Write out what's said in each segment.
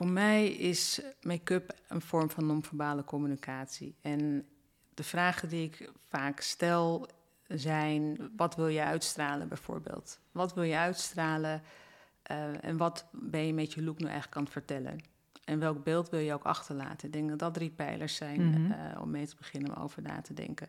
Voor mij is make-up een vorm van non-verbale communicatie. En de vragen die ik vaak stel zijn: wat wil je uitstralen bijvoorbeeld? Wat wil je uitstralen uh, en wat ben je met je look nu eigenlijk aan het vertellen? En welk beeld wil je ook achterlaten? Ik denk dat dat drie pijlers zijn mm -hmm. uh, om mee te beginnen om over na te denken.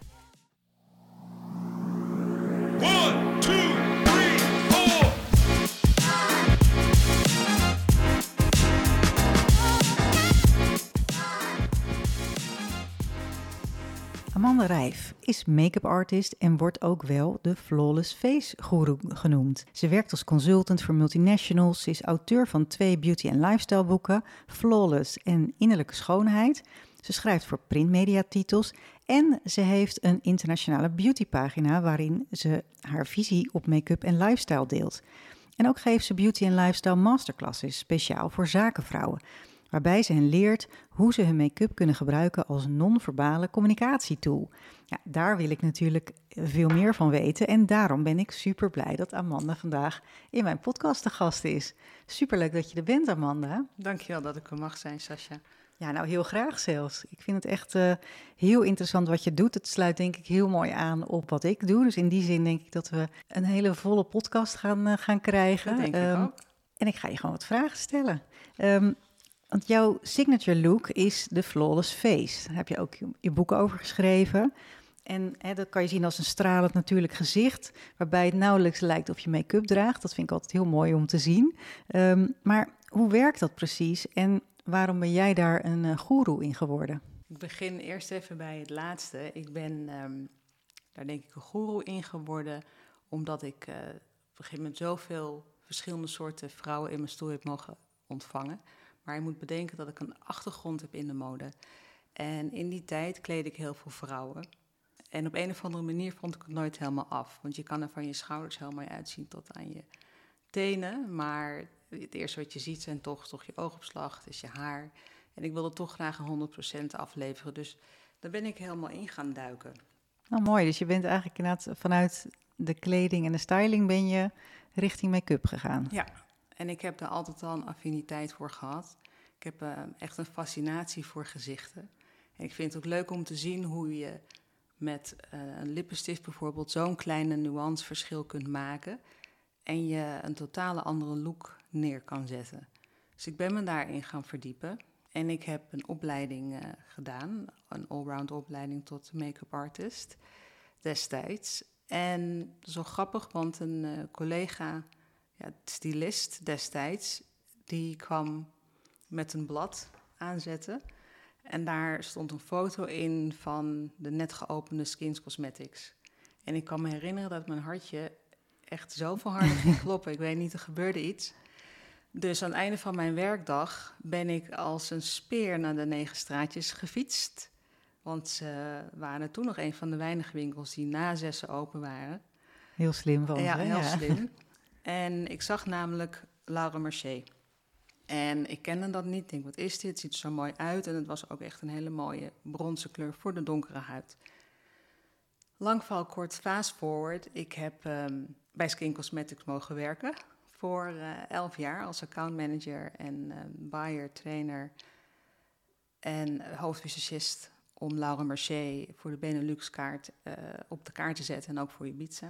Amanda Rijf is make-up artist en wordt ook wel de Flawless Face Guru genoemd. Ze werkt als consultant voor multinationals, is auteur van twee beauty- en lifestyle boeken, Flawless en Innerlijke Schoonheid. Ze schrijft voor printmediatitels en ze heeft een internationale beautypagina waarin ze haar visie op make-up en lifestyle deelt. En ook geeft ze beauty en lifestyle masterclasses speciaal voor zakenvrouwen waarbij ze hen leert hoe ze hun make-up kunnen gebruiken als non-verbale communicatietool. Ja, daar wil ik natuurlijk veel meer van weten en daarom ben ik super blij dat Amanda vandaag in mijn podcast de gast is. Superleuk dat je er bent, Amanda. Dankjewel dat ik er mag zijn, Sascha. Ja, nou heel graag zelfs. Ik vind het echt uh, heel interessant wat je doet. Het sluit denk ik heel mooi aan op wat ik doe. Dus in die zin denk ik dat we een hele volle podcast gaan, uh, gaan krijgen. Dat denk um, ik ook. En ik ga je gewoon wat vragen stellen. Um, want jouw signature look is de flawless face. Daar heb je ook je, boek over geschreven. En hè, dat kan je zien als een stralend natuurlijk gezicht, waarbij het nauwelijks lijkt of je make-up draagt. Dat vind ik altijd heel mooi om te zien. Um, maar hoe werkt dat precies en waarom ben jij daar een uh, goeroe in geworden? Ik begin eerst even bij het laatste. Ik ben um, daar denk ik een goeroe in geworden, omdat ik uh, op een gegeven moment zoveel verschillende soorten vrouwen in mijn stoel heb mogen ontvangen. Maar je moet bedenken dat ik een achtergrond heb in de mode. En in die tijd kleed ik heel veel vrouwen. En op een of andere manier vond ik het nooit helemaal af. Want je kan er van je schouders heel mooi uitzien tot aan je tenen. Maar het eerste wat je ziet zijn toch, toch je oogopslag, het is je haar. En ik wilde toch graag een 100% afleveren. Dus daar ben ik helemaal in gaan duiken. Nou, mooi. Dus je bent eigenlijk inderdaad vanuit de kleding en de styling ben je richting make-up gegaan. Ja, en ik heb daar altijd al een affiniteit voor gehad. Ik heb uh, echt een fascinatie voor gezichten. En ik vind het ook leuk om te zien hoe je met uh, een lippenstift bijvoorbeeld zo'n kleine nuanceverschil kunt maken. En je een totale andere look neer kan zetten. Dus ik ben me daarin gaan verdiepen. En ik heb een opleiding uh, gedaan, een allround opleiding tot make-up artist destijds. En zo grappig, want een collega ja, stylist destijds, die kwam met een blad aanzetten. En daar stond een foto in van de net geopende Skins Cosmetics. En ik kan me herinneren dat mijn hartje echt zoveel harder ging kloppen. Ik weet niet, er gebeurde iets. Dus aan het einde van mijn werkdag ben ik als een speer naar de negen straatjes gefietst. Want ze waren toen nog een van de weinige winkels die na zessen open waren. Heel slim van Ja, heel slim. En ik zag namelijk Laura Mercier. En ik kende dat niet. Ik denk, wat is dit? Het ziet er zo mooi uit. En het was ook echt een hele mooie bronzen kleur voor de donkere huid. Lang val kort, fast forward. Ik heb um, bij Skin Cosmetics mogen werken voor uh, elf jaar als accountmanager en uh, buyer, trainer en hoofdvisagist om Laura Mercier voor de Benelux-kaart uh, op de kaart te zetten en ook voor Ibiza.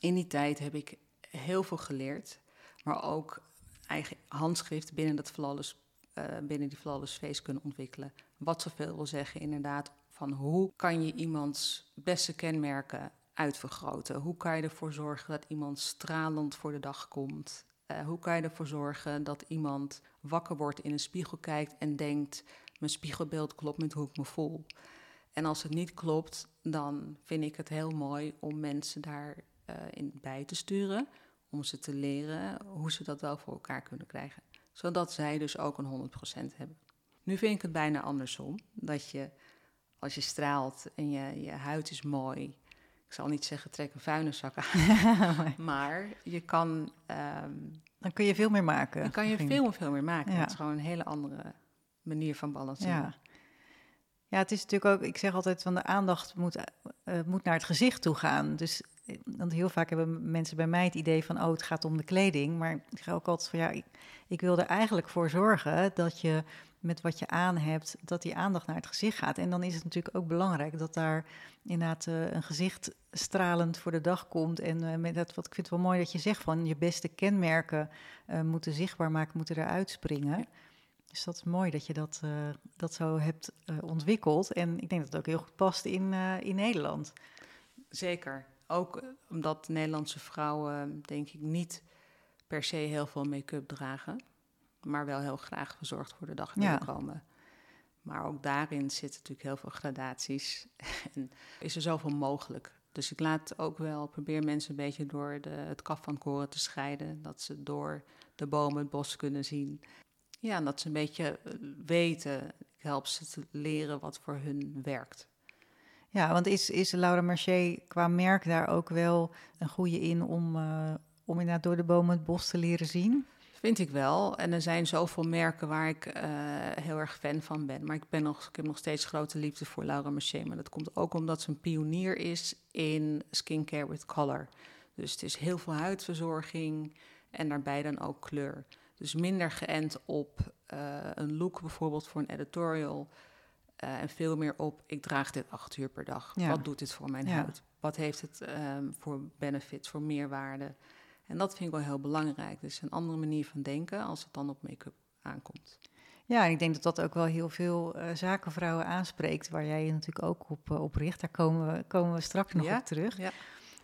In die tijd heb ik heel veel geleerd, maar ook eigen handschrift binnen, dat flawless, uh, binnen die flawless face kunnen ontwikkelen. Wat zoveel wil zeggen, inderdaad, van hoe kan je iemands beste kenmerken uitvergroten? Hoe kan je ervoor zorgen dat iemand stralend voor de dag komt? Uh, hoe kan je ervoor zorgen dat iemand wakker wordt, in een spiegel kijkt en denkt: mijn spiegelbeeld klopt met hoe ik me voel? En als het niet klopt, dan vind ik het heel mooi om mensen daarin uh, bij te sturen om ze te leren hoe ze dat wel voor elkaar kunnen krijgen. Zodat zij dus ook een 100% hebben. Nu vind ik het bijna andersom. Dat je, als je straalt en je, je huid is mooi. Ik zal niet zeggen trek een vuilniszak aan. maar je kan... ehm, Dan kun je veel meer maken. dan kan je veel, veel meer maken. Ja. Het is gewoon een hele andere manier van balanceren. Ja. Ja, het is natuurlijk ook, ik zeg altijd van de aandacht moet, eh, moet naar het gezicht toe gaan. Dus want heel vaak hebben mensen bij mij het idee van, oh, het gaat om de kleding. Maar ik ga ook altijd van, ja, ik, wil er eigenlijk voor zorgen dat je met wat je aan hebt, dat die aandacht naar het gezicht gaat. En dan is het natuurlijk ook belangrijk dat daar inderdaad eh, een gezicht stralend voor de dag komt. En eh, met dat, wat ik vind het wel mooi dat je zegt van, je beste kenmerken eh, moeten zichtbaar maken, moeten eruit springen. Dus dat is mooi dat je dat, dat zo hebt ontwikkeld. En ik denk dat het ook heel goed past in, in Nederland. Zeker. Ook eh, omdat Nederlandse vrouwen, denk ik, niet per se heel veel make-up dragen. Maar wel heel graag verzorgd voor de dag Ja. komen. Maar ook daarin zitten natuurlijk heel veel gradaties. en is er zoveel mogelijk. Dus ik laat ook wel, probeer mensen een beetje door de, het kaf van koren te scheiden. Dat ze door de bomen het bos kunnen zien. Ja, en dat ze een beetje eh, weten. Ik help ze te leren wat voor hun werkt. Ja, want is, is Laura Mercier qua merk daar ook wel een goede in om, eh, om inderdaad door de bomen het bos te leren zien? Vind ik wel. En er zijn zoveel merken waar ik eh, heel erg fan van ben. Maar ik, ben nog, ik heb nog steeds grote liefde voor Laura Mercier. Maar dat komt ook omdat ze een pionier is in skincare with color. Dus het is heel veel huidverzorging en daarbij dan ook kleur. Dus minder geënt op eh, een look bijvoorbeeld voor een editorial. Eh, en veel meer op, ik draag dit acht uur per dag. Ja. Wat doet dit voor mijn Ja. huid? Wat heeft het ehm, voor benefits, voor meerwaarde? En dat vind ik wel heel belangrijk. Dus een andere manier van denken als het dan op make-up aankomt. Ja, en ik denk dat dat ook wel heel veel eh, zakenvrouwen aanspreekt, waar jij je natuurlijk ook op, eh, op richt. Daar komen we, komen we straks nog Ja, op terug. ja.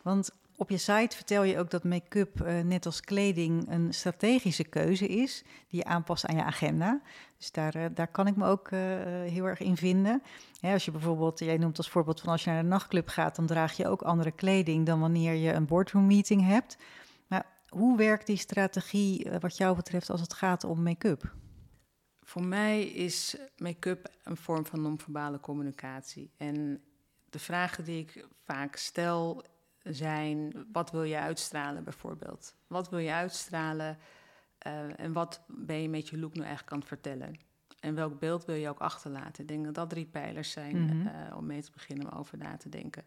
Want op je site vertel je ook dat make-up, eh, net als kleding, een strategische keuze is die je aanpast aan je agenda. Dus daar, eh, daar kan ik me ook eh, heel erg in vinden. Als je bijvoorbeeld, jij noemt als voorbeeld van als je naar een nachtclub gaat, dan draag je ook andere kleding dan wanneer je een boardroom meeting hebt. Maar hoe werkt die strategie wat jou betreft als het gaat om make-up? Voor mij is make-up een vorm van non-verbale communicatie. En de vragen die ik vaak stel zijn: wat wil je uitstralen bijvoorbeeld? Wat wil je uitstralen eh, en wat ben je met je look nu eigenlijk aan het vertellen? En welk beeld wil je ook achterlaten? Ik denk dat dat drie pijlers zijn Mhm. eh, om mee te beginnen om over na te denken.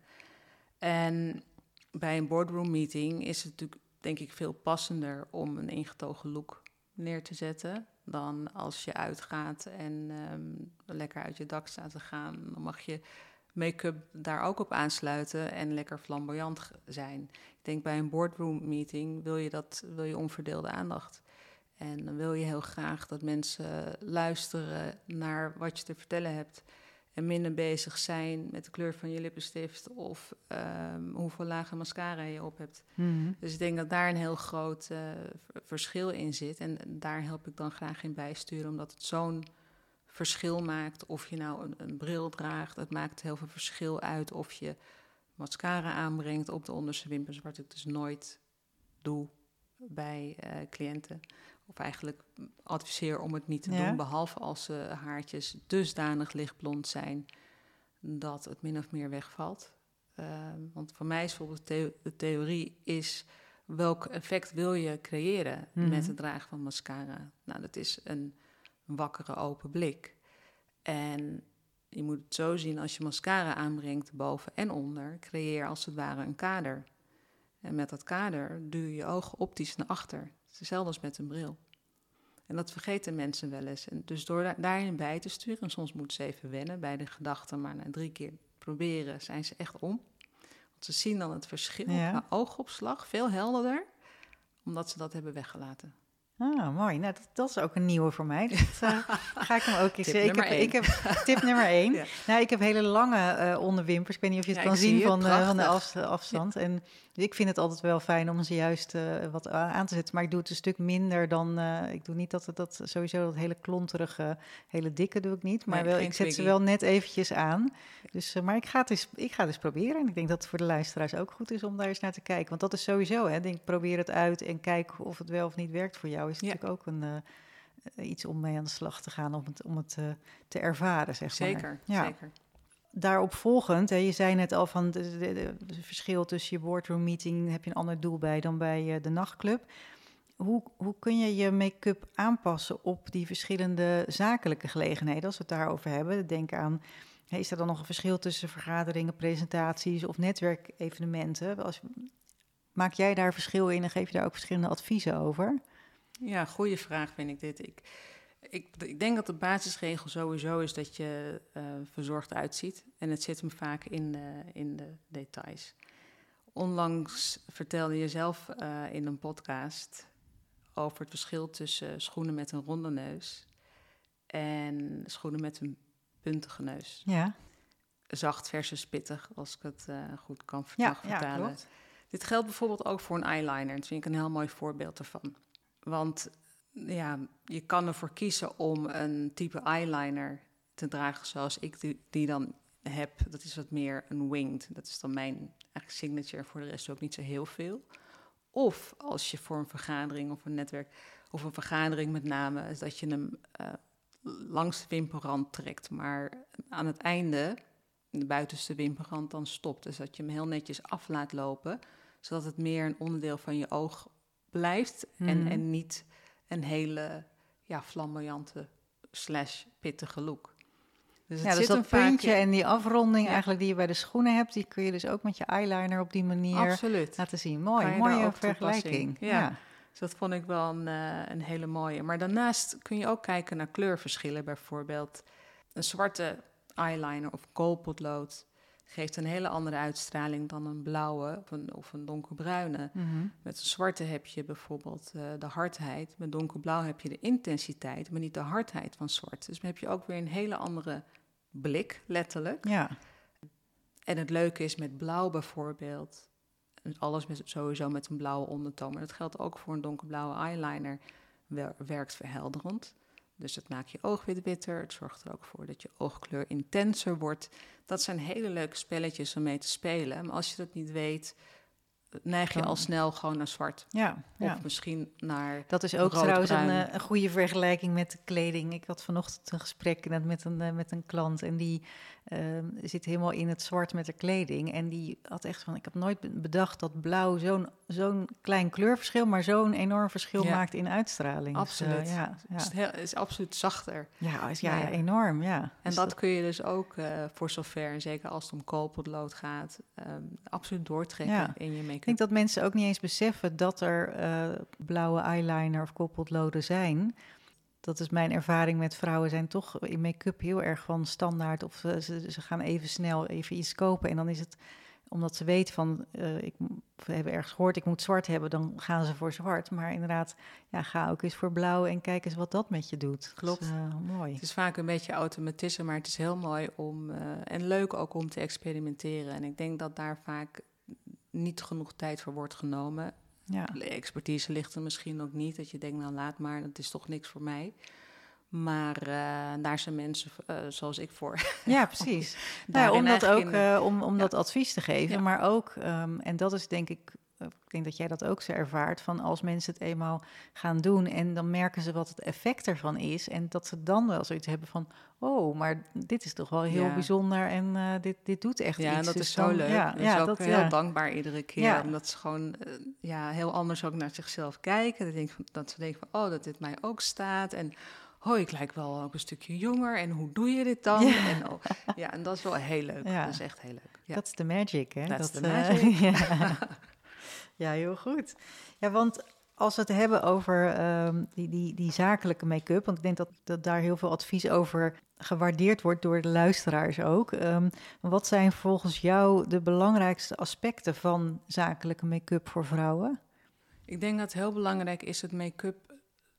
En bij een boardroom meeting is het natuurlijk, denk ik, veel passender om een ingetogen look neer te zetten dan als je uitgaat en ehm, lekker uit je dak staat te gaan. Dan mag je make-up daar ook op aansluiten en lekker flamboyant zijn. Ik denk bij een boardroom meeting wil je dat wil je onverdeelde aandacht. En dan wil je heel graag dat mensen luisteren naar wat je te vertellen hebt. En minder bezig zijn met de kleur van je lippenstift of ehm, hoeveel lagen mascara je op hebt. Dus ik denk dat daar een heel groot eh, verschil in zit. En daar help ik dan graag in bijsturen, omdat het zo'n verschil maakt. Of je nou een, een bril draagt, het maakt heel veel verschil uit of je mascara aanbrengt op de onderste wimpers, wat ik dus nooit doe bij eh, cliënten. Of eigenlijk adviseer om het niet te Ja. doen, behalve als ze haartjes dusdanig lichtblond zijn dat het min of meer wegvalt. Ehm, want voor mij is bijvoorbeeld de theorie is welk effect wil je creëren Mhm. met het dragen van mascara? Nou, dat is een wakkere open blik. En je moet het zo zien als je mascara aanbrengt boven en onder, creëer als het ware een kader. En met dat kader duw je je ogen optisch naar achter. Het is hetzelfde als met een bril. En dat vergeten mensen wel eens. En dus door da- daarin bij te sturen, en soms moeten ze even wennen bij de gedachten, maar na drie keer proberen zijn ze echt om. Want ze zien dan het verschil Ja. oogopslag veel helderder, omdat ze dat hebben weggelaten. Ah, mooi. Nou, dat, dat is ook een nieuwe voor mij. Dus dat, uh, ga ik hem ook eens... Tip ik, heb, ik heb tip nummer één. Ja. Nou, ik heb hele lange uh, onderwimpers. Ik weet niet of je het Ja, kan zien het. van, uh, van de af, afstand. En ik vind het altijd wel fijn om ze juist wat aan te zetten. Maar ik doe het een stuk minder dan... ik doe niet dat, dat sowieso dat hele klonterige, hele dikke doe ik niet. Maar Nee, wel, ik zet ze wel net eventjes aan. Dus, maar ik ga, het eens, ik ga het eens proberen. En ik denk dat het voor de luisteraars ook goed is om daar eens naar te kijken. Want dat is sowieso, hè. Denk, probeer het uit en kijk of het wel of niet werkt voor jou. Is Ja. natuurlijk ook een... Uh, iets om mee aan de slag te gaan, om het, om het uh, te ervaren, zeg Zeker, maar. Ja. zeker. Daarop volgend, hè, je zei net al van het verschil tussen je boardroom meeting, heb je een ander doel bij dan bij uh, de nachtclub. Hoe, hoe kun je je make-up aanpassen op die verschillende zakelijke gelegenheden, als we het daarover hebben? Denk aan, hè, is er dan nog een verschil tussen vergaderingen, presentaties of netwerkevenementen? Als, maak jij daar verschil in en geef je daar ook verschillende adviezen over? Ja, goede vraag vind ik dit. Ik, ik, ik denk dat de basisregel sowieso is dat je uh, verzorgd uitziet. En het zit hem vaak in de, in de details. Onlangs vertelde je zelf uh, in een podcast over het verschil tussen schoenen met een ronde neus en schoenen met een puntige neus. Ja. Zacht versus pittig, als ik het uh, goed kan ja, vertalen. Ja, Dit geldt bijvoorbeeld ook voor een eyeliner. Dat vind ik een heel mooi voorbeeld ervan. Want ja, je kan ervoor kiezen om een type eyeliner te dragen zoals ik die, die, dan heb. Dat is wat meer een winged. Dat is dan mijn eigenlijk signature. Voor de rest ook niet zo heel veel. Of als je voor een vergadering of een netwerk... of een vergadering met name... is dat je hem uh, langs de wimperrand trekt. Maar aan het einde, de buitenste wimperrand, dan stopt. Dus dat je hem heel netjes af laat lopen... zodat het meer een onderdeel van je oog blijft mm. en, en niet een hele ja, flamboyante slash pittige look. Dus, het ja, dus dat puntje in... en die afronding ja. eigenlijk die je bij de schoenen hebt, die kun je dus ook met je eyeliner op die manier Absoluut. laten zien. Mooi, mooie vergelijking. Ja. ja. Dus dat vond ik wel een, uh, een hele mooie. Maar daarnaast kun je ook kijken naar kleurverschillen. Bijvoorbeeld een zwarte eyeliner of koolpotlood geeft een hele andere uitstraling dan een blauwe of een, of een donkerbruine. Mhm. Met een zwarte heb je bijvoorbeeld uh, de hardheid. Met donkerblauw heb je de intensiteit, maar niet de hardheid van zwart. Dus dan heb je ook weer een hele andere blik, letterlijk. Ja. En het leuke is met blauw bijvoorbeeld, alles met, sowieso met een blauwe ondertoon, maar dat geldt ook voor een donkerblauwe eyeliner, wer, werkt verhelderend. Dus het maakt je oogwit witter. Het zorgt er ook voor dat je oogkleur intenser wordt. Dat zijn hele leuke spelletjes om mee te spelen. Maar als je dat niet weet, neig je al snel gewoon naar zwart. Ja, of ja. misschien naar. Dat is ook trouwens een, een, goede vergelijking met de kleding. Ik had vanochtend een gesprek met een, met een klant en die uh, zit helemaal in het zwart met de kleding. En die had echt van: Ik heb nooit bedacht dat blauw zo'n zo'n klein kleurverschil, maar zo'n enorm verschil ja. maakt in uitstraling. Absoluut. Dus, uh, ja, ja. Het is, heel, is, absoluut zachter. Ja, is, ja, ja, enorm. Ja. En dus dat, dat, kun je dus ook uh, voor zover, en zeker als het om koolpotlood gaat, um, absoluut doortrekken in je make-up. Ik denk dat mensen ook niet eens beseffen dat er uh, blauwe eyeliner of koolpotloden zijn. Dat is mijn ervaring met vrouwen, zijn toch in make-up heel erg van standaard. Of uh, ze, ze, gaan even snel even iets kopen en dan is het omdat ze weten van, uh, ik hebben ergens gehoord, ik moet zwart hebben, dan gaan ze voor zwart. Maar inderdaad, ja, ga ook eens voor blauw en kijk eens wat dat met je doet. Klopt. Uh, mooi. Het is vaak een beetje automatisme, maar het is heel mooi om, uh, en leuk ook om te experimenteren. En ik denk dat daar vaak niet genoeg tijd voor wordt genomen. Ja. De expertise ligt er misschien ook niet, dat je denkt, nou laat maar, dat is toch niks voor mij. Maar uh, daar zijn mensen uh, zoals ik voor. Ja, precies. nou, om dat ook uh, om, om ja. dat advies te geven. Ja. Maar ook, um, en dat is denk ik, ik denk dat jij dat ook zo ervaart, van als mensen het eenmaal gaan doen en dan merken ze wat het effect ervan is. En dat ze dan wel zoiets hebben van, oh, maar dit is toch wel heel bijzonder en uh, dit, dit doet echt ja, iets. Ja, dat dus is zo dan, leuk. Ja, dat is ook dat, heel dankbaar iedere keer. Omdat ze gewoon uh, ja, heel anders ook naar zichzelf kijken. Dat, denk, dat ze denken van, oh, dat dit mij ook staat. En oh, ik lijk wel ook een stukje jonger en hoe doe je dit dan? Ja, en, oh, ja, en dat is wel heel leuk. Ja. Dat is echt heel leuk. Ja. Dat is de magic, hè? Dat is de magic. Uh, ja. heel goed. Ja, want als we het hebben over um, die, die, die zakelijke make-up, want ik denk dat, dat daar heel veel advies over gewaardeerd wordt door de luisteraars ook. Um, wat zijn volgens jou de belangrijkste aspecten van zakelijke make-up voor vrouwen? Ik denk dat heel belangrijk is het make-up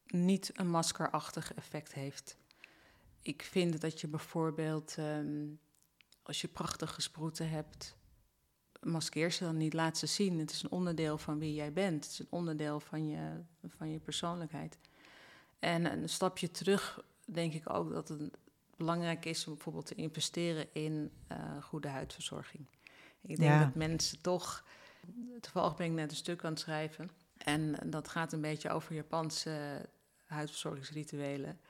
niet een maskerachtig effect heeft. Ik vind dat je bijvoorbeeld, ehm, als je prachtige sproeten hebt, maskeer ze dan niet, laat ze zien. Het is een onderdeel van wie jij bent. Het is een onderdeel van je, van je persoonlijkheid. En een stapje terug denk ik ook dat het belangrijk is om bijvoorbeeld te investeren in uh, goede huidverzorging. Ik denk dat mensen toch. Toevallig ben ik net een stuk aan het schrijven. En dat gaat een beetje over Japanse huidverzorgingsrituelen.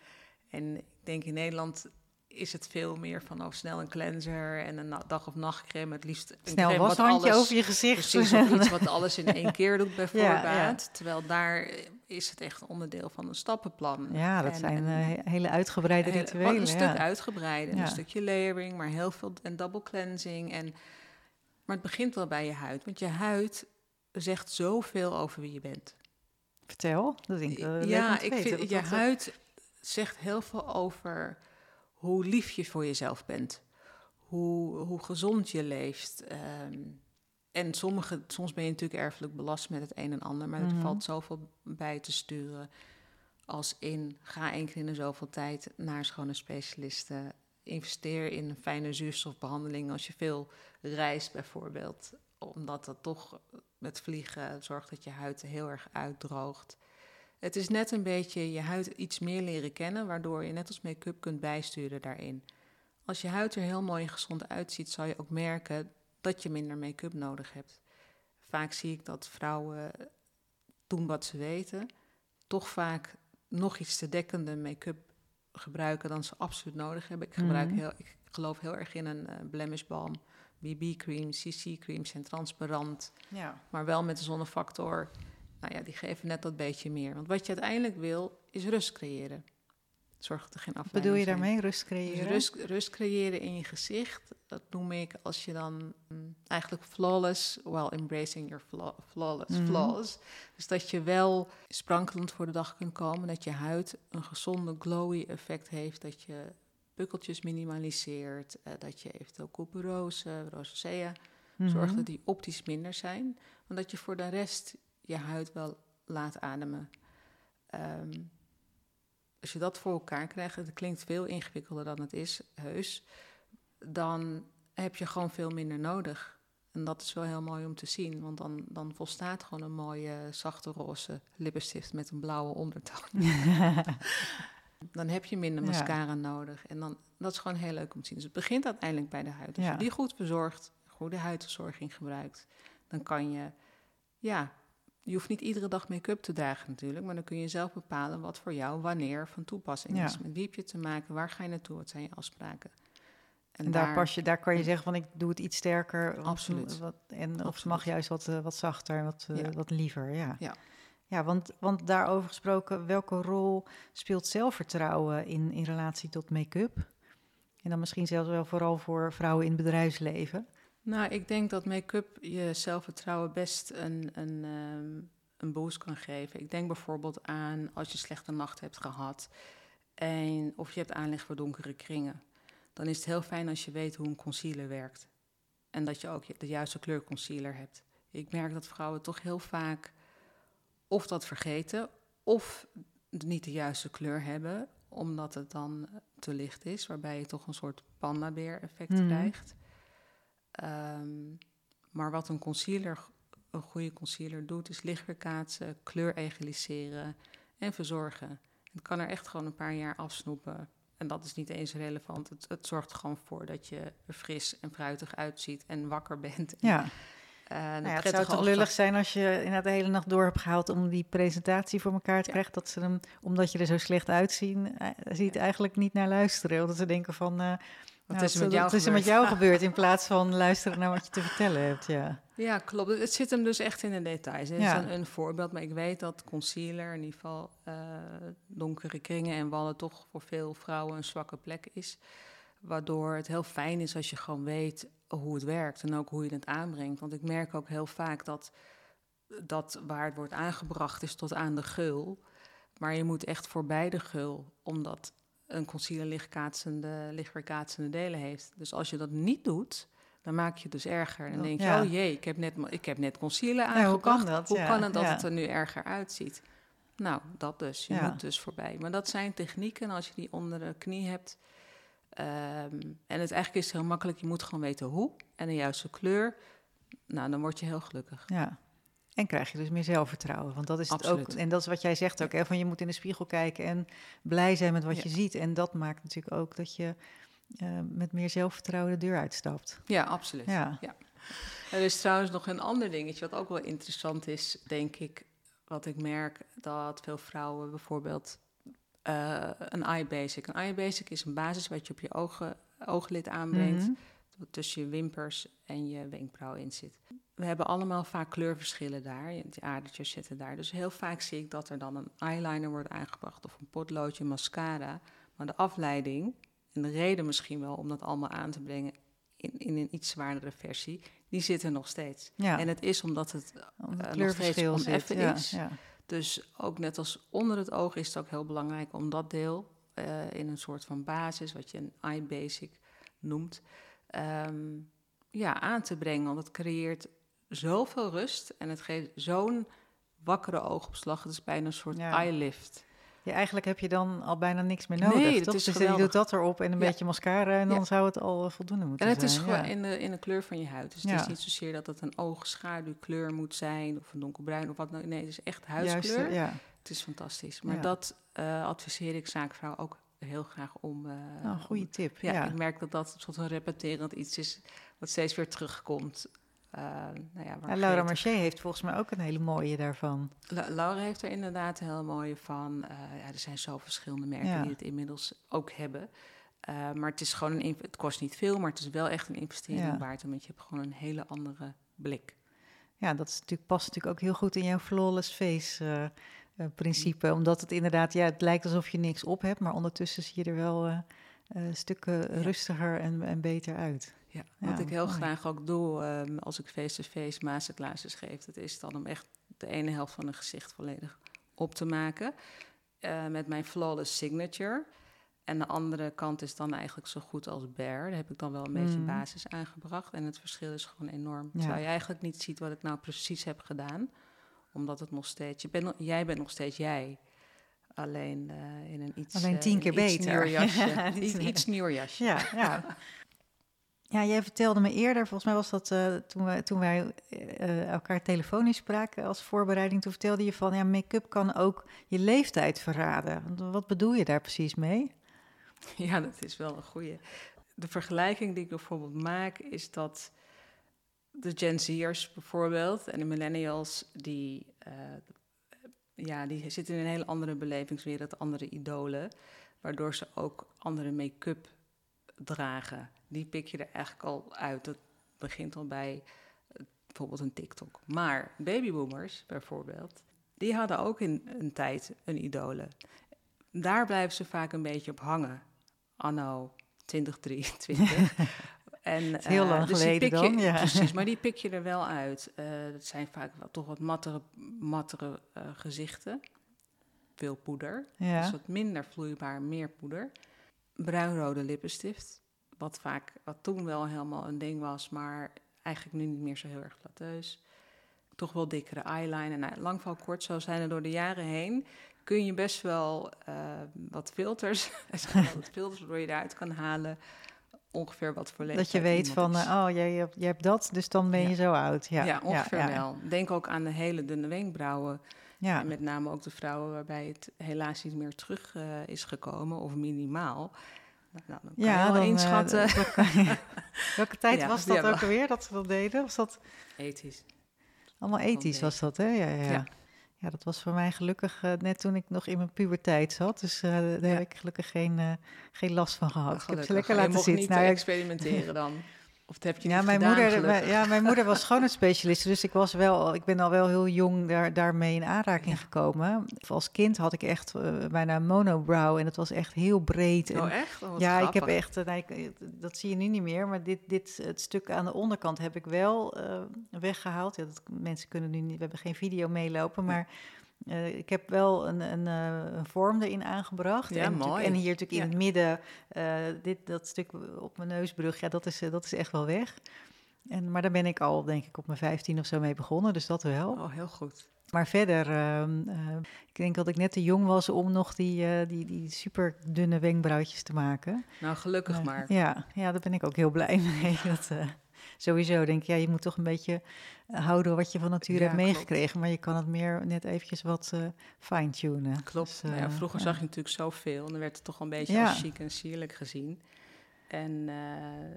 En ik denk in Nederland is het veel meer van oh, snel een cleanser en een dag- of nachtcreme. Het liefst een snel washandje over je gezicht. Precies, of iets wat alles in één keer doet bijvoorbeeld. Terwijl daar is het echt onderdeel van een stappenplan. Ja, dat zijn uh, hele uitgebreide rituelen. Een stuk uitgebreid, een stukje layering, maar heel veel en double cleansing. En, maar het begint wel bij je huid, want je huid zegt zoveel over wie je bent. Vertel, dat denk ik uh, Ja, ik vind je huid zegt heel veel over hoe lief je voor jezelf bent, hoe, hoe gezond je leeft. Ehm, en sommige, soms ben je natuurlijk erfelijk belast met het een en ander, maar er mhm. valt zoveel bij te sturen. Als in, ga één keer in de zoveel tijd naar schone specialisten. Investeer in een fijne zuurstofbehandeling als je veel reist bijvoorbeeld. Omdat dat toch met vliegen zorgt dat je huid heel erg uitdroogt. Het is net een beetje je huid iets meer leren kennen, waardoor je net als make-up kunt bijsturen daarin. Als je huid er heel mooi en gezond uitziet, zal je ook merken dat je minder make-up nodig hebt. Vaak zie ik dat vrouwen doen wat ze weten, toch vaak nog iets te dekkende make-up gebruiken dan ze absoluut nodig hebben. Ik, gebruik mhm. heel, ik geloof heel erg in een uh, blemish balm. BB-cream, CC-creams zijn transparant, ja. maar wel met de zonnefactor nou ja, die geven net dat beetje meer. Want wat je uiteindelijk wil, is rust creëren. Zorg dat er geen afleiding Bedoel je daarmee rust creëren? Dus rust, rust, creëren in je gezicht. Dat noem ik als je dan mm, eigenlijk flawless, while embracing your flawless mm flaws. Dus dat je wel sprankelend voor de dag kunt komen. Dat je huid een gezonde glowy effect heeft. Dat je pukkeltjes minimaliseert. Uh, dat je eventueel couperose, rosacea... Mm Zorg dat die optisch minder zijn. Want dat je voor de rest je huid wel laat ademen. Ehm, als je dat voor elkaar krijgt, het klinkt veel ingewikkelder dan het is, heus, dan heb je gewoon veel minder nodig. En dat is wel heel mooi om te zien, want dan, dan volstaat gewoon een mooie zachte roze lippenstift met een blauwe ondertoon. dan heb je minder mascara nodig. En dan, dat is gewoon heel leuk om te zien. Dus het begint uiteindelijk bij de huid. Als je die goed verzorgt, goede huidverzorging gebruikt, dan kan je ja, je hoeft niet iedere dag make-up te dragen natuurlijk, maar dan kun je zelf bepalen wat voor jou wanneer van toepassing is. Met wie heb je te maken, waar ga je naartoe, wat zijn je afspraken. En, daar, pas je, daar kan je zeggen van ik doe het iets sterker. Absoluut. Wat, en of mag juist wat, eh, wat zachter, wat, uh, wat liever. Ja. ja. Ja, want, want daarover gesproken, welke rol speelt zelfvertrouwen in, in relatie tot make-up? En dan misschien zelfs wel vooral voor vrouwen in het bedrijfsleven. Nou, ik denk dat make-up je zelfvertrouwen best een, een, um, een boost kan geven. Ik denk bijvoorbeeld aan als je een slechte nacht hebt gehad en of je hebt aanleg voor donkere kringen. Dan is het heel fijn als je weet hoe een concealer werkt. En dat je ook de juiste kleur concealer hebt. Ik merk dat vrouwen toch heel vaak of dat vergeten of niet de juiste kleur hebben, omdat het dan te licht is, waarbij je toch een soort pandabeer effect mhm. krijgt. Ehm, maar wat een concealer, een goede concealer doet, is lichtweerkaatsen, kleur egaliseren en verzorgen. Het kan er echt gewoon een paar jaar afsnoepen. En dat is niet eens relevant. Het, het zorgt er gewoon voor dat je er fris en fruitig uitziet en wakker bent. Ja. Uh, nou ja, het zou toch lullig zijn als je inderdaad de hele nacht door hebt gehaald om die presentatie voor elkaar te krijgen. Dat ze hem, omdat je er zo slecht uitziet, uh, ziet, eigenlijk niet naar luisteren. Omdat ze denken van, uh, wat is, met jou is er met jou gebeurd in plaats van luisteren naar wat je te vertellen hebt? Ja, ja klopt. Het zit hem dus echt in de details. Het is een, een, voorbeeld, maar ik weet dat concealer, in ieder geval uh, donkere kringen en wallen, toch voor veel vrouwen een zwakke plek is. Waardoor het heel fijn is als je gewoon weet hoe het werkt en ook hoe je het aanbrengt. Want ik merk ook heel vaak dat, dat waar het wordt aangebracht is tot aan de geul. Maar je moet echt voorbij de geul, omdat een concealer lichtkaatsende, lichtweerkaatsende delen heeft. Dus als je dat niet doet, dan maak je het dus erger. En dan denk je, oh jee, ik heb net, ik heb net concealer aangebracht. hoe kan, dat? hoe kan het dat het er nu erger uitziet? Nou, dat dus. Je Ja. moet dus voorbij. Maar dat zijn technieken als je die onder de knie hebt. Ehm, en het eigenlijk is heel makkelijk. Je moet gewoon weten hoe en de juiste kleur. Nou, dan word je heel gelukkig. Ja. En krijg je dus meer zelfvertrouwen. Want dat is het ook. En dat is wat jij zegt ook. Hè, van je moet in de spiegel kijken en blij zijn met wat Ja. je ziet. En dat maakt natuurlijk ook dat je eh, met meer zelfvertrouwen de deur uitstapt. Ja, absoluut. Ja. Er is trouwens nog een ander dingetje wat ook wel interessant is, denk ik. Wat ik merk dat veel vrouwen bijvoorbeeld eh, een eye basic. Een eye basic is een basis wat je op je ogen, ooglid aanbrengt. Mhm. tussen je wimpers en je wenkbrauw in zit. We hebben allemaal vaak kleurverschillen daar. Die adertjes zitten daar. Dus heel vaak zie ik dat er dan een eyeliner wordt aangebracht of een potloodje, mascara. Maar de afleiding en de reden misschien wel om dat allemaal aan te brengen in, in een iets zwaardere versie, die zit er nog steeds. Ja, En het is omdat het, omdat nog het kleurverschil steeds oneffen Ja, is. ja. dus ook net als onder het oog is het ook heel belangrijk om dat deel eh, in een soort van basis, wat je een eye basic noemt, ehm, ja, aan te brengen. Want het creëert zoveel rust en het geeft zo'n wakkere oogopslag. Het is bijna een soort Ja. eye lift. Ja, eigenlijk heb je dan al bijna niks meer nodig. Nee, toch? is dus je geweldig. doet dat erop en een Ja. beetje mascara en dan Ja. zou het al eh, voldoende moeten En het zijn. is gewoon in, de, in de kleur van je huid. Dus het is niet zozeer dat het een oogschaduwkleur moet zijn of een donkerbruin of wat dan ook. Nee, het is echt Juist, huidskleur. ja. Het is fantastisch. Maar dat eh, adviseer ik zaakvrouw ook heel graag om. eh, Nou, een goede tip. ja, Ja, ik merk dat dat een repeterend iets is wat steeds weer terugkomt. Eh, nou ja, Laura Marché heeft volgens mij ook een hele mooie daarvan. La- Laura heeft er inderdaad een heel mooie van. Eh, ja, er zijn zo verschillende merken Ja. die het inmiddels ook hebben. Eh, maar het is gewoon een, het kost niet veel, maar het is wel echt een investering waard, omdat je hebt gewoon een hele andere blik. Ja, dat is natuurlijk, past natuurlijk ook heel goed in jouw flawless face eh, principe. Omdat het inderdaad, ja, het lijkt alsof je niks op hebt, maar ondertussen zie je er wel eh, stukken rustiger en, en beter uit. Ja, wat ik heel mooi. graag ook doe ehm, als ik face-to-face masterclasses geef, dat is dan om echt de ene helft van een gezicht volledig op te maken eh, met mijn flawless signature. En de andere kant is dan eigenlijk zo goed als bare. Daar heb ik dan wel een beetje Mm. basis aangebracht. En het verschil is gewoon enorm. Ja. Terwijl je eigenlijk niet ziet wat ik nou precies heb gedaan. Omdat het nog steeds... Je bent, jij bent nog steeds jij. Alleen eh, in een iets... Alleen eh, tien keer iets beter. nieuwer jasje. Ja, iets, iets nieuwer jasje. Ja, ja. Ja, jij vertelde me eerder, volgens mij was dat eh, toen, we, toen wij eh, elkaar telefonisch spraken als voorbereiding. Toen vertelde je van, ja, make-up kan ook je leeftijd verraden. Wat bedoel je daar precies mee? Ja, dat is wel een goede. De vergelijking die ik bijvoorbeeld maak is dat de Gen Z'ers bijvoorbeeld en de millennials die, eh, ja, die zitten in een hele andere belevingswereld, andere idolen, waardoor ze ook andere make-up dragen. Die pik je er eigenlijk al uit. Dat begint al bij eh, bijvoorbeeld een TikTok. Maar babyboomers bijvoorbeeld, die hadden ook in een tijd een idolen. Daar blijven ze vaak een beetje op hangen. Anno 2023. en, heel eh, lang dus geleden je- dan, ja. Precies, maar die pik je er wel uit. Eh dat zijn vaak wel, toch wat mattere, mattere eh, gezichten. Veel poeder. Ja, Dus wat minder vloeibaar, meer poeder. Bruinrode lippenstift. Wat vaak, wat toen wel helemaal een ding was, maar eigenlijk nu niet meer zo heel erg flatteus. Toch wel dikkere eyeliner. Nou, lang van kort, zo zijn er door de jaren heen. Kun je best wel wat filters, er wat filters waardoor je eruit kan halen. Ongeveer wat voor dat leeftijd je weet van, is. eh, oh, jij, hebt- jij hebt dat, dus dan ben je Ja. zo oud. Ja, Ja, ongeveer ja, wel. Denk ook aan de hele dunne wenkbrauwen. Ja, En met name ook de vrouwen waarbij het helaas niet meer terug eh, is gekomen, of minimaal. Nou, dan kan ja je wel dan, inschatten. eh, dat kan- welke tijd was dat ook alweer dat ze dat deden? Was dat Ethisch. allemaal ethisch was dat, hè? Ja, ja. Ja. Dat was voor mij gelukkig eh, net toen ik nog in mijn puberteit zat. Dus eh, daar Ja. heb ik gelukkig geen, eh, geen last van gehad. ik heb ze lekker laten mocht zitten. niet Nou, experimenteren dan. Of dat heb je ja, niet mijn gedaan, moeder, mijn- ja, mijn moeder was schoonheidsspecialist, dus ik, was wel, ik ben al wel heel jong daar, daarmee in aanraking Ja. gekomen. Als kind had ik echt eh, bijna monobrow en het was echt heel breed. En, Oh, echt? Oh, ja, ik heb echt, eh, ik- dat zie je nu niet meer, maar dit, dit, het stuk aan de onderkant heb ik wel eh, weggehaald. Ja, dat, mensen kunnen nu niet, we hebben geen video meelopen, maar eh, ik heb wel een, een, eh, een vorm erin aangebracht. Ja, en, mooi. en hier natuurlijk in het midden, eh, dit, dat stuk op mijn neusbrug, ja, dat is, dat is echt wel weg. En, maar daar ben ik al, denk ik, op mijn 15 of zo mee begonnen, dus dat wel. Oh, heel goed. Maar verder, ehm, eh, ik denk dat ik net te jong was om nog die, die, die super dunne wenkbrauwtjes te maken. Nou, gelukkig maar. Ja, ja, daar ben ik ook heel blij mee. Dat, sowieso denk ik, ja, je moet toch een beetje eh, houden wat je van nature Ja, hebt klopt. meegekregen. Maar je kan het meer net eventjes wat eh fine-tunen. Klopt. Dus, Nou ja, eh, vroeger zag je natuurlijk zoveel en dan werd het toch wel een beetje als chic en sierlijk gezien. En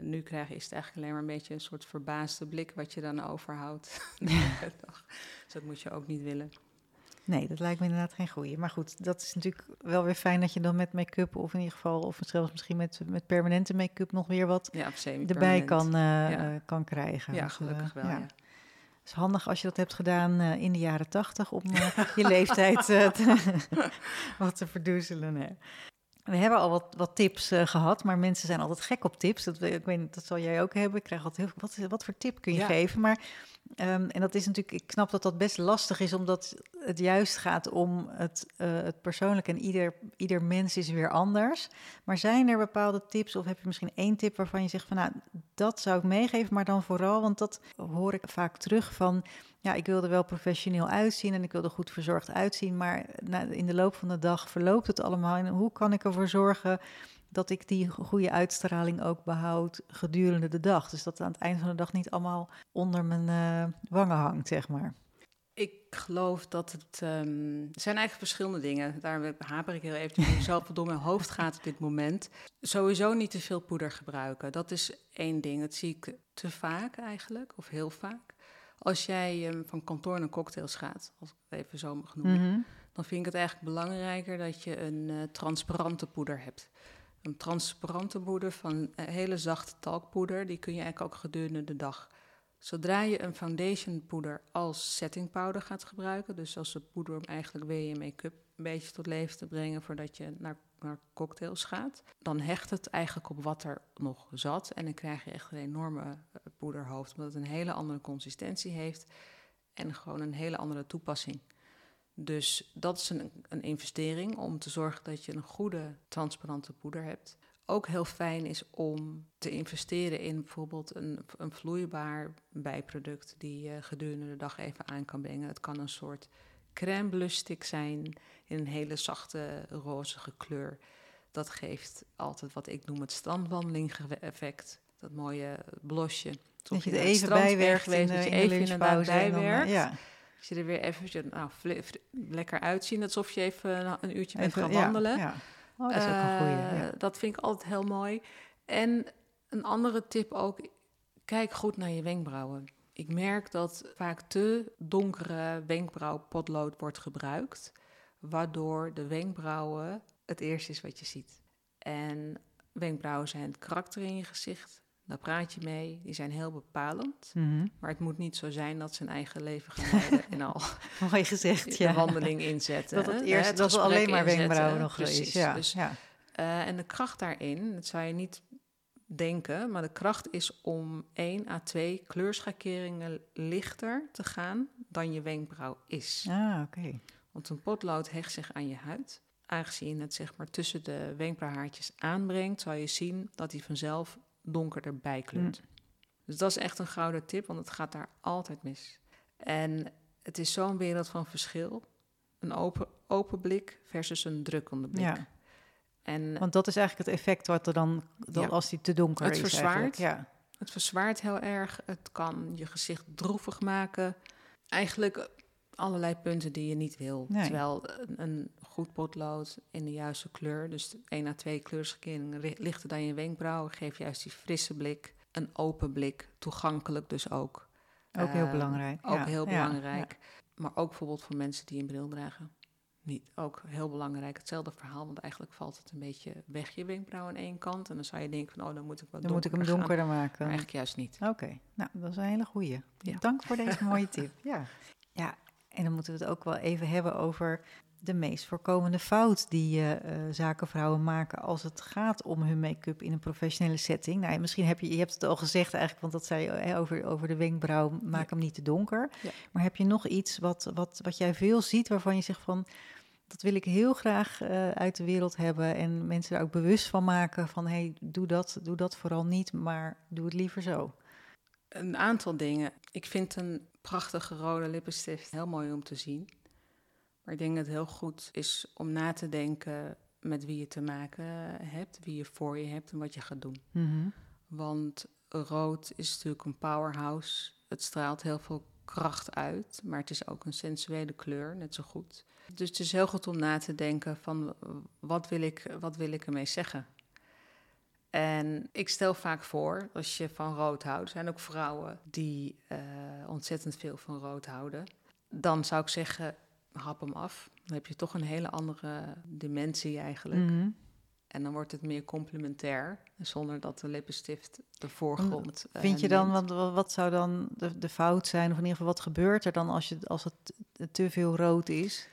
nu krijg je is het eigenlijk alleen maar een beetje een soort verbaasde blik wat je dan overhoudt. dus dat moet je ook niet willen. Nee, dat lijkt me inderdaad geen goeie. Maar goed, dat is natuurlijk wel weer fijn dat je dan met make-up... of in ieder geval, of zelfs misschien met, met permanente make-up... nog weer wat Ja, erbij kan, eh, Ja. eh, kan krijgen. Ja, Dus, eh, gelukkig wel. Ja. Het is handig als je dat hebt gedaan in de jaren tachtig om je leeftijd te, wat te verdoezelen. hè. We hebben al wat, wat tips eh, gehad, maar mensen zijn altijd gek op tips. Dat, ik weet, dat zal jij ook hebben. Ik krijg altijd heel wat, wat voor tip kun je Ja. geven? Maar, ehm, en dat is natuurlijk, ik snap dat dat best lastig is, omdat het juist gaat om het, eh, het persoonlijke. En ieder, ieder mens is weer anders. Maar zijn er bepaalde tips, of heb je misschien één tip waarvan je zegt van nou, dat zou ik meegeven, maar dan vooral, want dat hoor ik vaak terug van, ja, ik wil er wel professioneel uitzien en ik wil er goed verzorgd uitzien, maar na, in de loop van de dag verloopt het allemaal. En hoe kan ik ervoor zorgen dat ik die goede uitstraling ook behoud gedurende de dag? Dus dat het aan het eind van de dag niet allemaal onder mijn eh, wangen hangt, zeg maar. Ik geloof dat het... ehm, er zijn eigenlijk verschillende dingen. Daar haper ik heel even zelf door mijn hoofd gaat op dit moment. Sowieso niet te veel poeder gebruiken. Dat is één ding. Dat zie ik te vaak eigenlijk, of heel vaak. Als jij ehm, van kantoor naar cocktails gaat, als ik het even zo mag noemen... Mhm. dan vind ik het eigenlijk belangrijker dat je een eh, transparante poeder hebt. Een transparante poeder van hele zachte talkpoeder, die kun je eigenlijk ook gedurende de dag. Zodra je een foundation poeder als setting powder gaat gebruiken, dus als een poeder om eigenlijk weer je make-up een beetje tot leven te brengen voordat je naar, naar cocktails gaat, dan hecht het eigenlijk op wat er nog zat en dan krijg je echt een enorme eh, poederhoofd, omdat het een hele andere consistentie heeft en gewoon een hele andere toepassing. Dus dat is een, een investering om te zorgen dat je een goede transparante poeder hebt. Ook heel fijn is om te investeren in bijvoorbeeld een, een vloeibaar bijproduct die je gedurende de dag even aan kan brengen. Het kan een soort crème blush stick zijn in een hele zachte rozige kleur. Dat geeft altijd wat ik noem het strandwandeling effect. Dat mooie blosje. Dat je het even strand bij bent werkt geweest, in, dat je in even inderdaad lunchpauze. en dan, eh, bijwerkt. ja. Als je er weer eventjes nou, lekker uitzien, alsof je even een- een uurtje bent Even- gaan wandelen. Ja, Oh, dat is ook een goeie. Eh. Dat vind ik altijd heel mooi. En een andere tip ook, kijk goed naar je wenkbrauwen. Ik merk dat vaak te donkere wenkbrauwpotlood wordt gebruikt, waardoor de wenkbrauwen het eerste is wat je ziet. En wenkbrauwen zijn het karakter in je gezicht. Daar praat je mee. Die zijn heel bepalend. Mhm. Maar het moet niet zo zijn dat ze een eigen leven gaan leiden en al Mooi gezegd, de ja. wandeling inzetten. Dat het eerst, dat het alleen maar wenkbrauwen nog Precies. is. Ja, Dus, ja. eh, en de kracht daarin, dat zou je niet denken, maar de kracht is om 1 à 2 kleurschakeringen lichter te gaan dan je wenkbrauw is. Ah, oké. Want een potlood hecht zich aan je huid. Aangezien het zeg maar tussen de wenkbrauwhaartjes aanbrengt, zal je zien dat hij vanzelf donkerder bijkleurt. Dus dat is echt een gouden tip, want het gaat daar altijd mis. En het is zo'n wereld van verschil. Een open, open blik versus een drukkende blik. Ja. En Want dat is eigenlijk het effect wat er dan, dan Ja. als die te donker Het is verzwaart. Ja. het verzwaart heel erg. Het kan je gezicht droevig maken. Eigenlijk allerlei punten die je niet wil. Nee. Terwijl een, een goed potlood in de juiste kleur, dus 1 à 2 kleurschakeringen ri- lichter dan je wenkbrauwen, geeft juist die frisse blik, een open blik, toegankelijk dus ook. Ook heel Eh, belangrijk. Ook ja. heel Ja, belangrijk. Maar ook bijvoorbeeld voor mensen die een bril dragen. Niet, ook heel belangrijk. Hetzelfde verhaal, want eigenlijk valt het een beetje weg je wenkbrauw aan één kant. En dan zou je denken van, oh, dan moet ik wat Dan moet ik hem donkerder gaan. maken. Maar eigenlijk juist niet. Oké, nou, dat is een hele goeie. Ja. Dank voor deze mooie tip. Ja. ja, en dan moeten we het ook wel even hebben over de meest voorkomende fout die eh, eh, zakenvrouwen maken als het gaat om hun make-up in een professionele setting. Nou, misschien heb je, je hebt het al gezegd eigenlijk, want dat zei je hè, over, over de wenkbrauw, maak hem niet te donker. Ja. Maar heb je nog iets wat, wat, wat jij veel ziet waarvan je zegt van, dat wil ik heel graag eh, uit de wereld hebben en mensen er ook bewust van maken van, hey, doe dat, doe dat vooral niet, maar doe het liever zo. Een aantal dingen. Ik vind een prachtige rode lippenstift. Heel mooi om te zien. Maar ik denk dat het heel goed is om na te denken met wie je te maken hebt, wie je voor je hebt en wat je gaat doen. Mhm. Want rood is natuurlijk een powerhouse. Het straalt heel veel kracht uit, maar het is ook een sensuele kleur, net zo goed. Dus het is heel goed om na te denken van wat wil ik, wat wil ik ermee zeggen? En ik stel vaak voor, als je van rood houdt, zijn ook vrouwen die eh, ontzettend veel van rood houden. Dan zou ik zeggen, hap hem af. Dan heb je toch een hele andere dimensie eigenlijk. Mhm. En dan wordt het meer complementair, zonder dat de lippenstift de voorgrond. eh, Vind je dan, neemt. want wa- wat zou dan de, de fout zijn? Of in ieder geval, wat gebeurt er dan als, je, als het te veel rood is?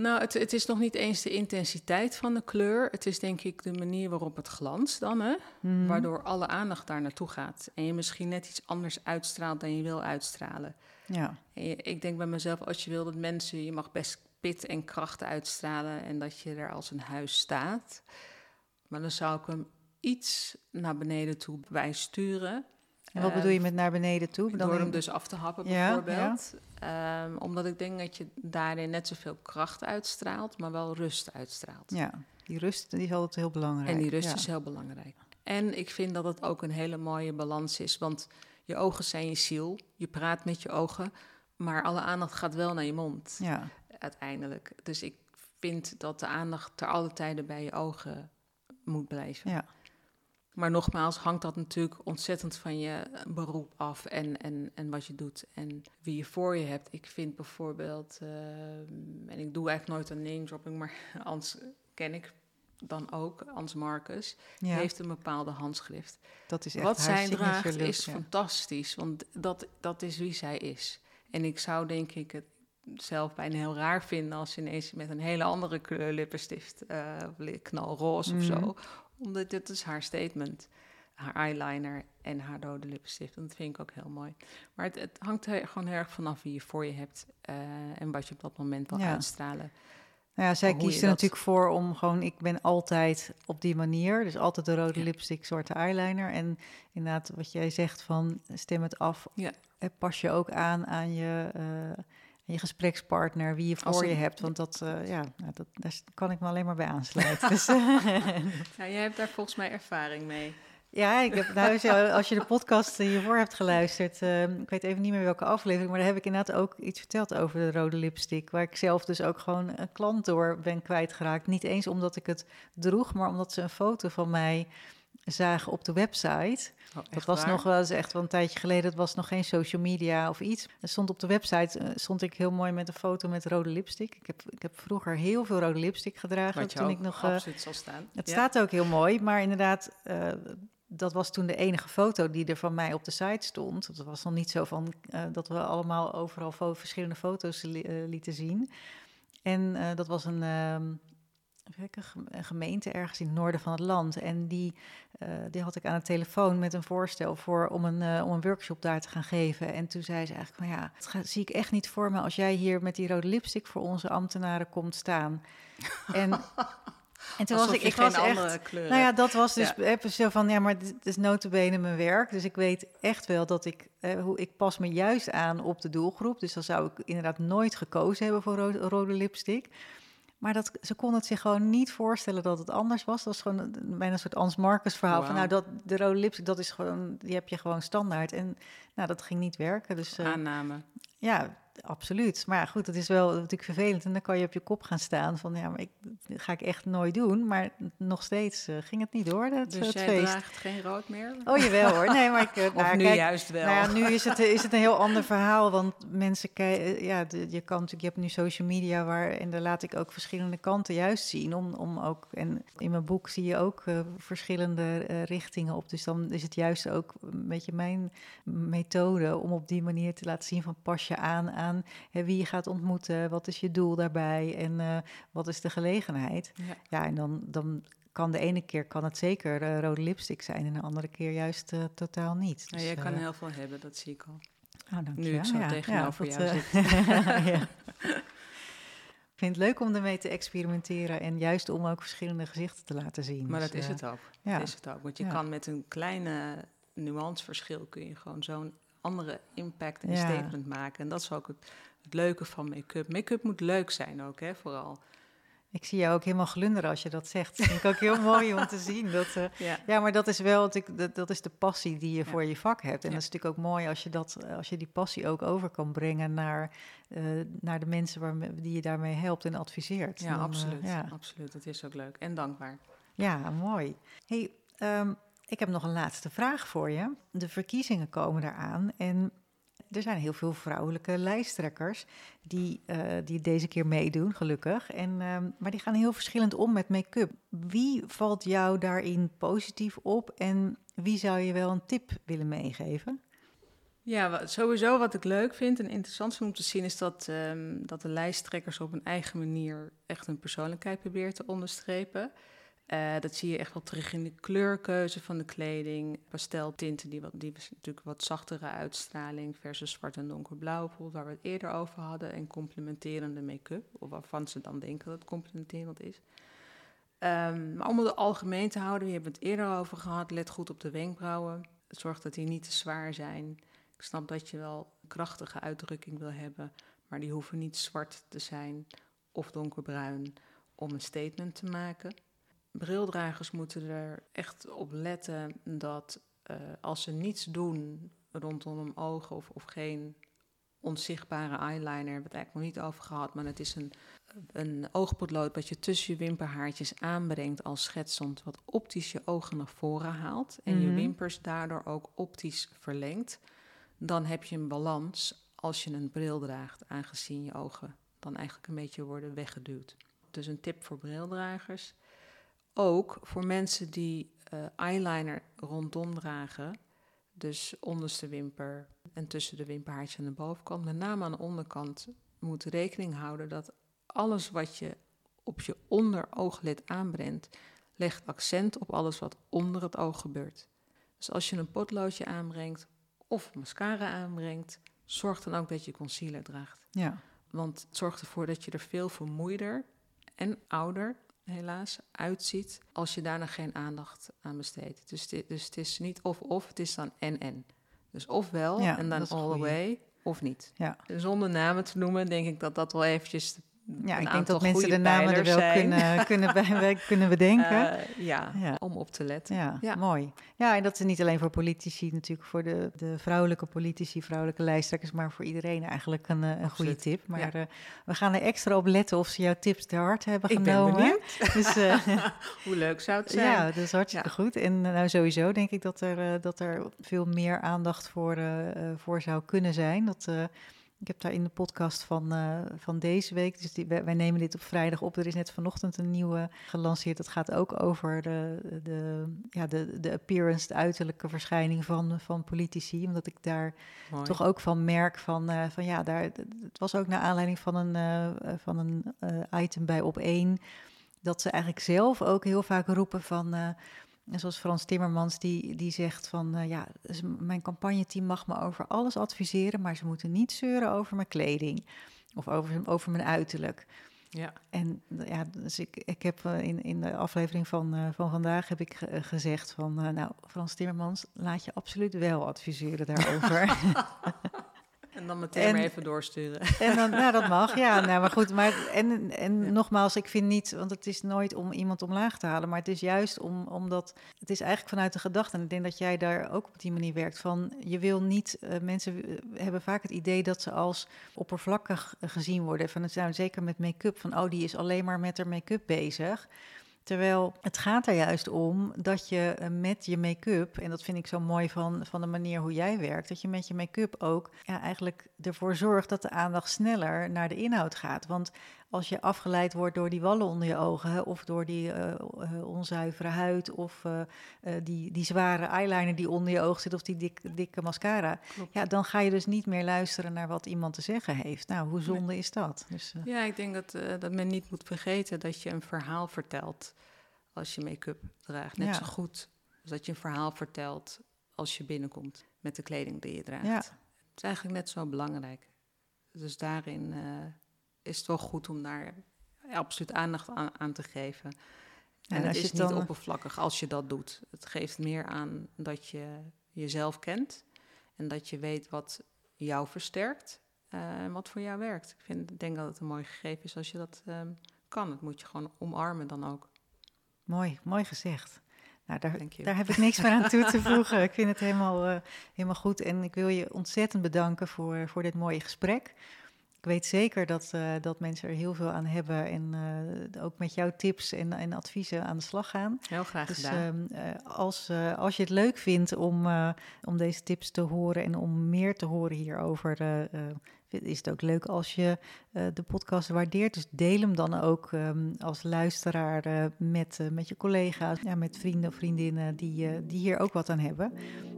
Nou, het, het is nog niet eens de intensiteit van de kleur. Het is denk ik de manier waarop het glanst dan, hè? Mhm. Waardoor alle aandacht daar naartoe gaat. En je misschien net iets anders uitstraalt dan je wil uitstralen. Ja, je- ik denk bij mezelf, als je wil dat mensen, je mag best pit en kracht uitstralen en dat je er als een huis staat. Maar dan zou ik hem iets naar beneden toe bijsturen. En wat bedoel je met naar beneden toe? Door in- hem dus af te happen Ja, bijvoorbeeld. Ehm, omdat ik denk dat je daarin net zoveel kracht uitstraalt, maar wel rust uitstraalt. Ja, die rust die is altijd heel belangrijk. En die rust ja. is heel belangrijk. En ik vind dat het ook een hele mooie balans is. Want je ogen zijn je ziel. Je praat met je ogen. Maar alle aandacht gaat wel naar je mond Ja, uiteindelijk. Dus ik vind dat de aandacht ter alle tijden bij je ogen moet blijven. ja. Maar nogmaals, hangt dat natuurlijk ontzettend van je beroep af en, en, en wat je doet en wie je voor je hebt. Ik vind bijvoorbeeld, eh, en ik doe eigenlijk nooit een name dropping, maar Ans ken ik dan ook, Ans Marcus, ja. heeft een bepaalde handschrift. dat is echt Wat zij draagt look, is ja. fantastisch, want dat, dat is wie zij is. En ik zou denk ik het zelf bijna heel raar vinden als ze ineens met een hele andere kleur lippenstift, eh, of li- knalroze of Mhm. zo. Omdat dit is haar statement. Haar eyeliner en haar rode lippenstift. En dat vind ik ook heel mooi. Maar het, het hangt er gewoon heel erg vanaf wie je voor je hebt eh, en wat je op dat moment wil Ja. uitstralen. Nou ja, zij kiest er natuurlijk voor om gewoon, ik ben altijd op die manier. Dus altijd de rode Ja. lipstick, zwarte eyeliner. En inderdaad, wat jij zegt van stem het af. Ja. Eh, Pas je ook aan aan je, eh, je gesprekspartner, wie je Als voor je hebt. Want dat, eh, ja, nou, dat, daar kan ik me alleen maar bij aansluiten. dus, eh, jij hebt daar volgens mij ervaring mee. Ja, ik heb, nou, als je- de podcast hiervoor hebt geluisterd, eh, ik weet even niet meer welke aflevering, maar daar heb ik inderdaad ook iets verteld over de rode lipstick, waar ik zelf dus ook gewoon een klant door ben kwijtgeraakt. Niet eens omdat ik het droeg, maar omdat ze een foto van mij zagen op de website. Oh, Dat was nog wel eens echt wel een tijdje geleden. Het was nog geen social media of iets. Er stond op de website eh, stond ik heel mooi met een foto met rode lipstick. Ik heb, ik heb vroeger heel veel rode lipstick gedragen. Wat toen ik nog eh, absoluut zal staan. het Ja. staat ook heel mooi, maar inderdaad, eh, dat was toen de enige foto die er van mij op de site stond. Het was nog niet zo van eh, dat we allemaal overal fo- verschillende foto's li- eh, lieten zien. En eh, dat was een, ehm, even kijken, gem- een gemeente ergens in het noorden van het land. En die, eh, die had ik aan de telefoon met een voorstel voor om een, eh, om een workshop daar te gaan geven. En toen zei ze eigenlijk van ja, dat ga- zie ik echt niet voor me als jij hier met die rode lipstick voor onze ambtenaren komt staan. En, en toen was ik, ik was echt, kleuren nou ja, dat was dus Ja. even zo van, ja, maar dit is notabene mijn werk. Dus ik weet echt wel dat ik, eh, hoe ik pas me juist aan op de doelgroep. Dus dan zou ik inderdaad nooit gekozen hebben voor ro- rode lipstick. Maar dat, ze kon het zich gewoon niet voorstellen dat het anders was. Dat was gewoon een- bijna een soort Ans Marcus verhaal. Van, nou, dat, de rode lipstick, dat is gewoon, die heb je gewoon standaard. En nou, dat ging niet werken. Dus eh, Aanname. ja, absoluut. Maar goed, het is wel natuurlijk vervelend. En dan kan je op je kop gaan staan van, ja, maar ik, dit ga ik echt nooit doen. Maar nog steeds eh, ging het niet door, het, Dus het jij feest. draagt geen rood meer? Oh, jawel hoor. Nee, maar ik... eh, Of nou, nu kijk, juist wel? Nou nu is het, is het een heel ander verhaal. Want mensen kijken... Ja, de- je kan natuurlijk... Je hebt nu social media waar... En daar laat ik ook verschillende kanten juist zien. Om, om ook... En in mijn boek zie je ook eh, verschillende eh, richtingen op. Dus dan is het juist ook een beetje mijn methode... om op die manier te laten zien van... Pas je aan aan hè, wie je gaat ontmoeten. Wat is je doel daarbij? En eh, wat is de gelegenheid? Ja. Ja, en dan... dan kan de ene keer kan het zeker eh, rode lipstick zijn en de andere keer juist eh, totaal niet. Ja, Dus, jij kan heel veel hebben, dat zie ik al. Oh, dank Nu je ik zo tegenover jou eh, ja. Ik vind het leuk om ermee te experimenteren en juist om ook verschillende gezichten te laten zien. Maar Dus, dat is het ook. ja. Dat is het ook. Want je kan met een kleine nuanceverschil kun je gewoon zo'n andere impact en Ja. statement maken. En dat is ook het, het leuke van make-up. Make-up moet leuk zijn ook, hè, vooral. Ik zie jou ook helemaal glunderen als je dat zegt. Dat vind ik ook heel mooi om te zien. Dat, eh, Ja. ja, maar dat is wel dat, dat is de passie die je Ja. voor je vak hebt. En Ja. dat is natuurlijk ook mooi als je, dat, als je die passie ook over kan brengen naar, eh, naar de mensen waarmee, die je daarmee helpt en adviseert. Ja, Dan, eh, absoluut. absoluut. Dat is ook leuk. En dankbaar. Ja, mooi. Hey, ehm, ik heb nog een laatste vraag voor je. De verkiezingen komen eraan en er zijn heel veel vrouwelijke lijsttrekkers die, eh, die deze keer meedoen, gelukkig. En, ehm, maar die gaan heel verschillend om met make-up. Wie valt jou daarin positief op en wie zou je wel een tip willen meegeven? Ja, sowieso wat ik leuk vind en interessant vind om te zien... is dat, ehm, dat de lijsttrekkers op een eigen manier echt hun persoonlijkheid proberen te onderstrepen. Eh, dat zie je echt wel terug in de kleurkeuze van de kleding. Pasteltinten, die, wat, die natuurlijk wat zachtere uitstraling... versus zwart en donkerblauw, waar we het eerder over hadden. En complementerende make-up, of waarvan ze dan denken dat het complementerend is. Ehm, maar om het algemeen te houden, we hebben het eerder over gehad... let goed op de wenkbrauwen. Zorg dat die niet te zwaar zijn... Ik snap dat je wel een krachtige uitdrukking wil hebben, maar die hoeven niet zwart te zijn of donkerbruin om een statement te maken. Brildragers moeten er echt op letten dat eh, als ze niets doen rondom hun ogen of, of geen onzichtbare eyeliner, hebben we het eigenlijk nog niet over gehad, maar het is een, een oogpotlood dat je tussen je wimperhaartjes aanbrengt als schetsend, wat optisch je ogen naar voren haalt en je Mhm. wimpers daardoor ook optisch verlengt dan heb je een balans als je een bril draagt, aangezien je ogen dan eigenlijk een beetje worden weggeduwd. Dus een tip voor brildragers. Ook voor mensen die eh, eyeliner rondom dragen, dus onderste wimper en tussen de wimperhaartjes aan de bovenkant, met name aan de onderkant, moet rekening houden dat alles wat je op je onderooglid aanbrengt, legt accent op alles wat onder het oog gebeurt. Dus als je een potloodje aanbrengt of mascara aanbrengt, zorg dan ook dat je concealer draagt. Ja, Want het zorgt ervoor dat je er veel vermoeider en ouder, helaas, uitziet als je daar nog geen aandacht aan besteedt. Dus, dus het is niet of-of, het is dan en-en. Dus ofwel Ja, en dan all the way, of niet. ja. Zonder namen te noemen, denk ik dat dat wel eventjes ja ik denk dat mensen de namen er wel zijn. kunnen, kunnen, bij, kunnen bedenken. Eh, ja, Ja. om op te letten. Ja, Ja. mooi. Ja, en dat is niet alleen voor politici, natuurlijk voor de, de vrouwelijke politici, vrouwelijke lijsttrekkers, maar voor iedereen eigenlijk een, eh, een goede tip. Maar Ja. eh, we gaan er extra op letten of ze jouw tips te hard hebben Ik ben genomen. benieuwd. Dus, Hoe leuk zou het zijn? ja, dat is hartstikke goed. En nou, sowieso denk ik dat er, dat er veel meer aandacht voor, voor zou kunnen zijn. Dat, ik heb daar in de podcast van, eh, van deze week, dus die, wij, wij nemen dit op vrijdag op. Er is net vanochtend een nieuwe gelanceerd. Dat gaat ook over de, de, ja, de, de appearance, de uiterlijke verschijning van, van politici. Omdat ik daar Mooi. toch ook van merk van, eh, van ja, daar, het was ook naar aanleiding van een, eh, van een item bij op één. Dat ze eigenlijk zelf ook heel vaak roepen van, en zoals Frans Timmermans, die, die zegt van eh, ja, mijn campagneteam mag me over alles adviseren, maar ze moeten niet zeuren over mijn kleding of over, over mijn uiterlijk. Ja. En ja, dus ik, ik heb eh, in, in de aflevering van, eh, van vandaag heb ik ge- gezegd van, nou, Frans Timmermans, laat je absoluut wel adviseren daarover. En dan meteen En- maar even doorsturen. en dan, nou, dat mag, ja. Nou, maar goed, maar, en, en nogmaals, ik vind niet, want het is nooit om iemand omlaag te halen, maar het is juist om, omdat, het is eigenlijk vanuit de gedachte, en ik denk dat jij daar ook op die manier werkt, van je wil niet, eh, mensen eh, hebben vaak het idee dat ze als oppervlakkig gezien worden, van het zijn zeker met make-up, van oh, die is alleen maar met haar make-up bezig. Terwijl het gaat er juist om dat je eh, met je make-up, en dat vind ik zo mooi van, van de manier hoe jij werkt, dat je met je make-up ook ja, eigenlijk ervoor zorgt dat de aandacht sneller naar de inhoud gaat. Want als je afgeleid wordt door die wallen onder je ogen, hè, of door die eh, eh, onzuivere huid, of eh, die, die zware eyeliner die onder je oog zit, of die dik, dikke mascara, Klopt. ja, dan ga je dus niet meer luisteren naar wat iemand te zeggen heeft. Nou, hoe zonde is dat? Dus, Ja, ik denk dat, dat men niet moet vergeten dat je een verhaal vertelt als je make-up draagt. Net Ja. zo goed als dat je een verhaal vertelt als je binnenkomt met de kleding die je draagt. Ja. Het is eigenlijk net zo belangrijk. Dus daarin is het wel goed om daar absoluut aandacht aan, aan te geven. En En, het is het niet dan- oppervlakkig als je dat doet. Het geeft meer aan dat je jezelf kent En dat je weet wat jou versterkt eh, en wat voor jou werkt. Ik vind, denk dat het een mooi gegeven is als je dat ehm, kan. Dat moet je gewoon omarmen dan ook. Mooi, mooi gezegd. Nou, daar, daar heb ik niks meer aan toe te voegen. Ik vind het helemaal, uh, helemaal goed. En ik wil je ontzettend bedanken voor, voor dit mooie gesprek. Ik weet zeker dat, uh, dat mensen er heel veel aan hebben en uh, ook met jouw tips en, en adviezen aan de slag gaan. Heel graag dus, gedaan. Uh, als, als je het leuk vindt om, om deze tips te horen en om meer te horen hierover, is het ook leuk als je uh, de podcast waardeert. Dus deel hem dan ook um, als luisteraar uh, met, uh, met je collega's, ja, met vrienden of vriendinnen die, die hier ook wat aan hebben.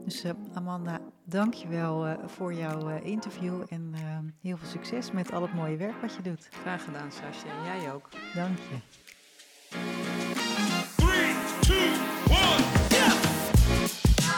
Dus Amanda, dank je wel voor jouw interview en ehm, heel veel succes met al het mooie werk wat je doet. Graag gedaan, Sascha. En jij ook. Dank je.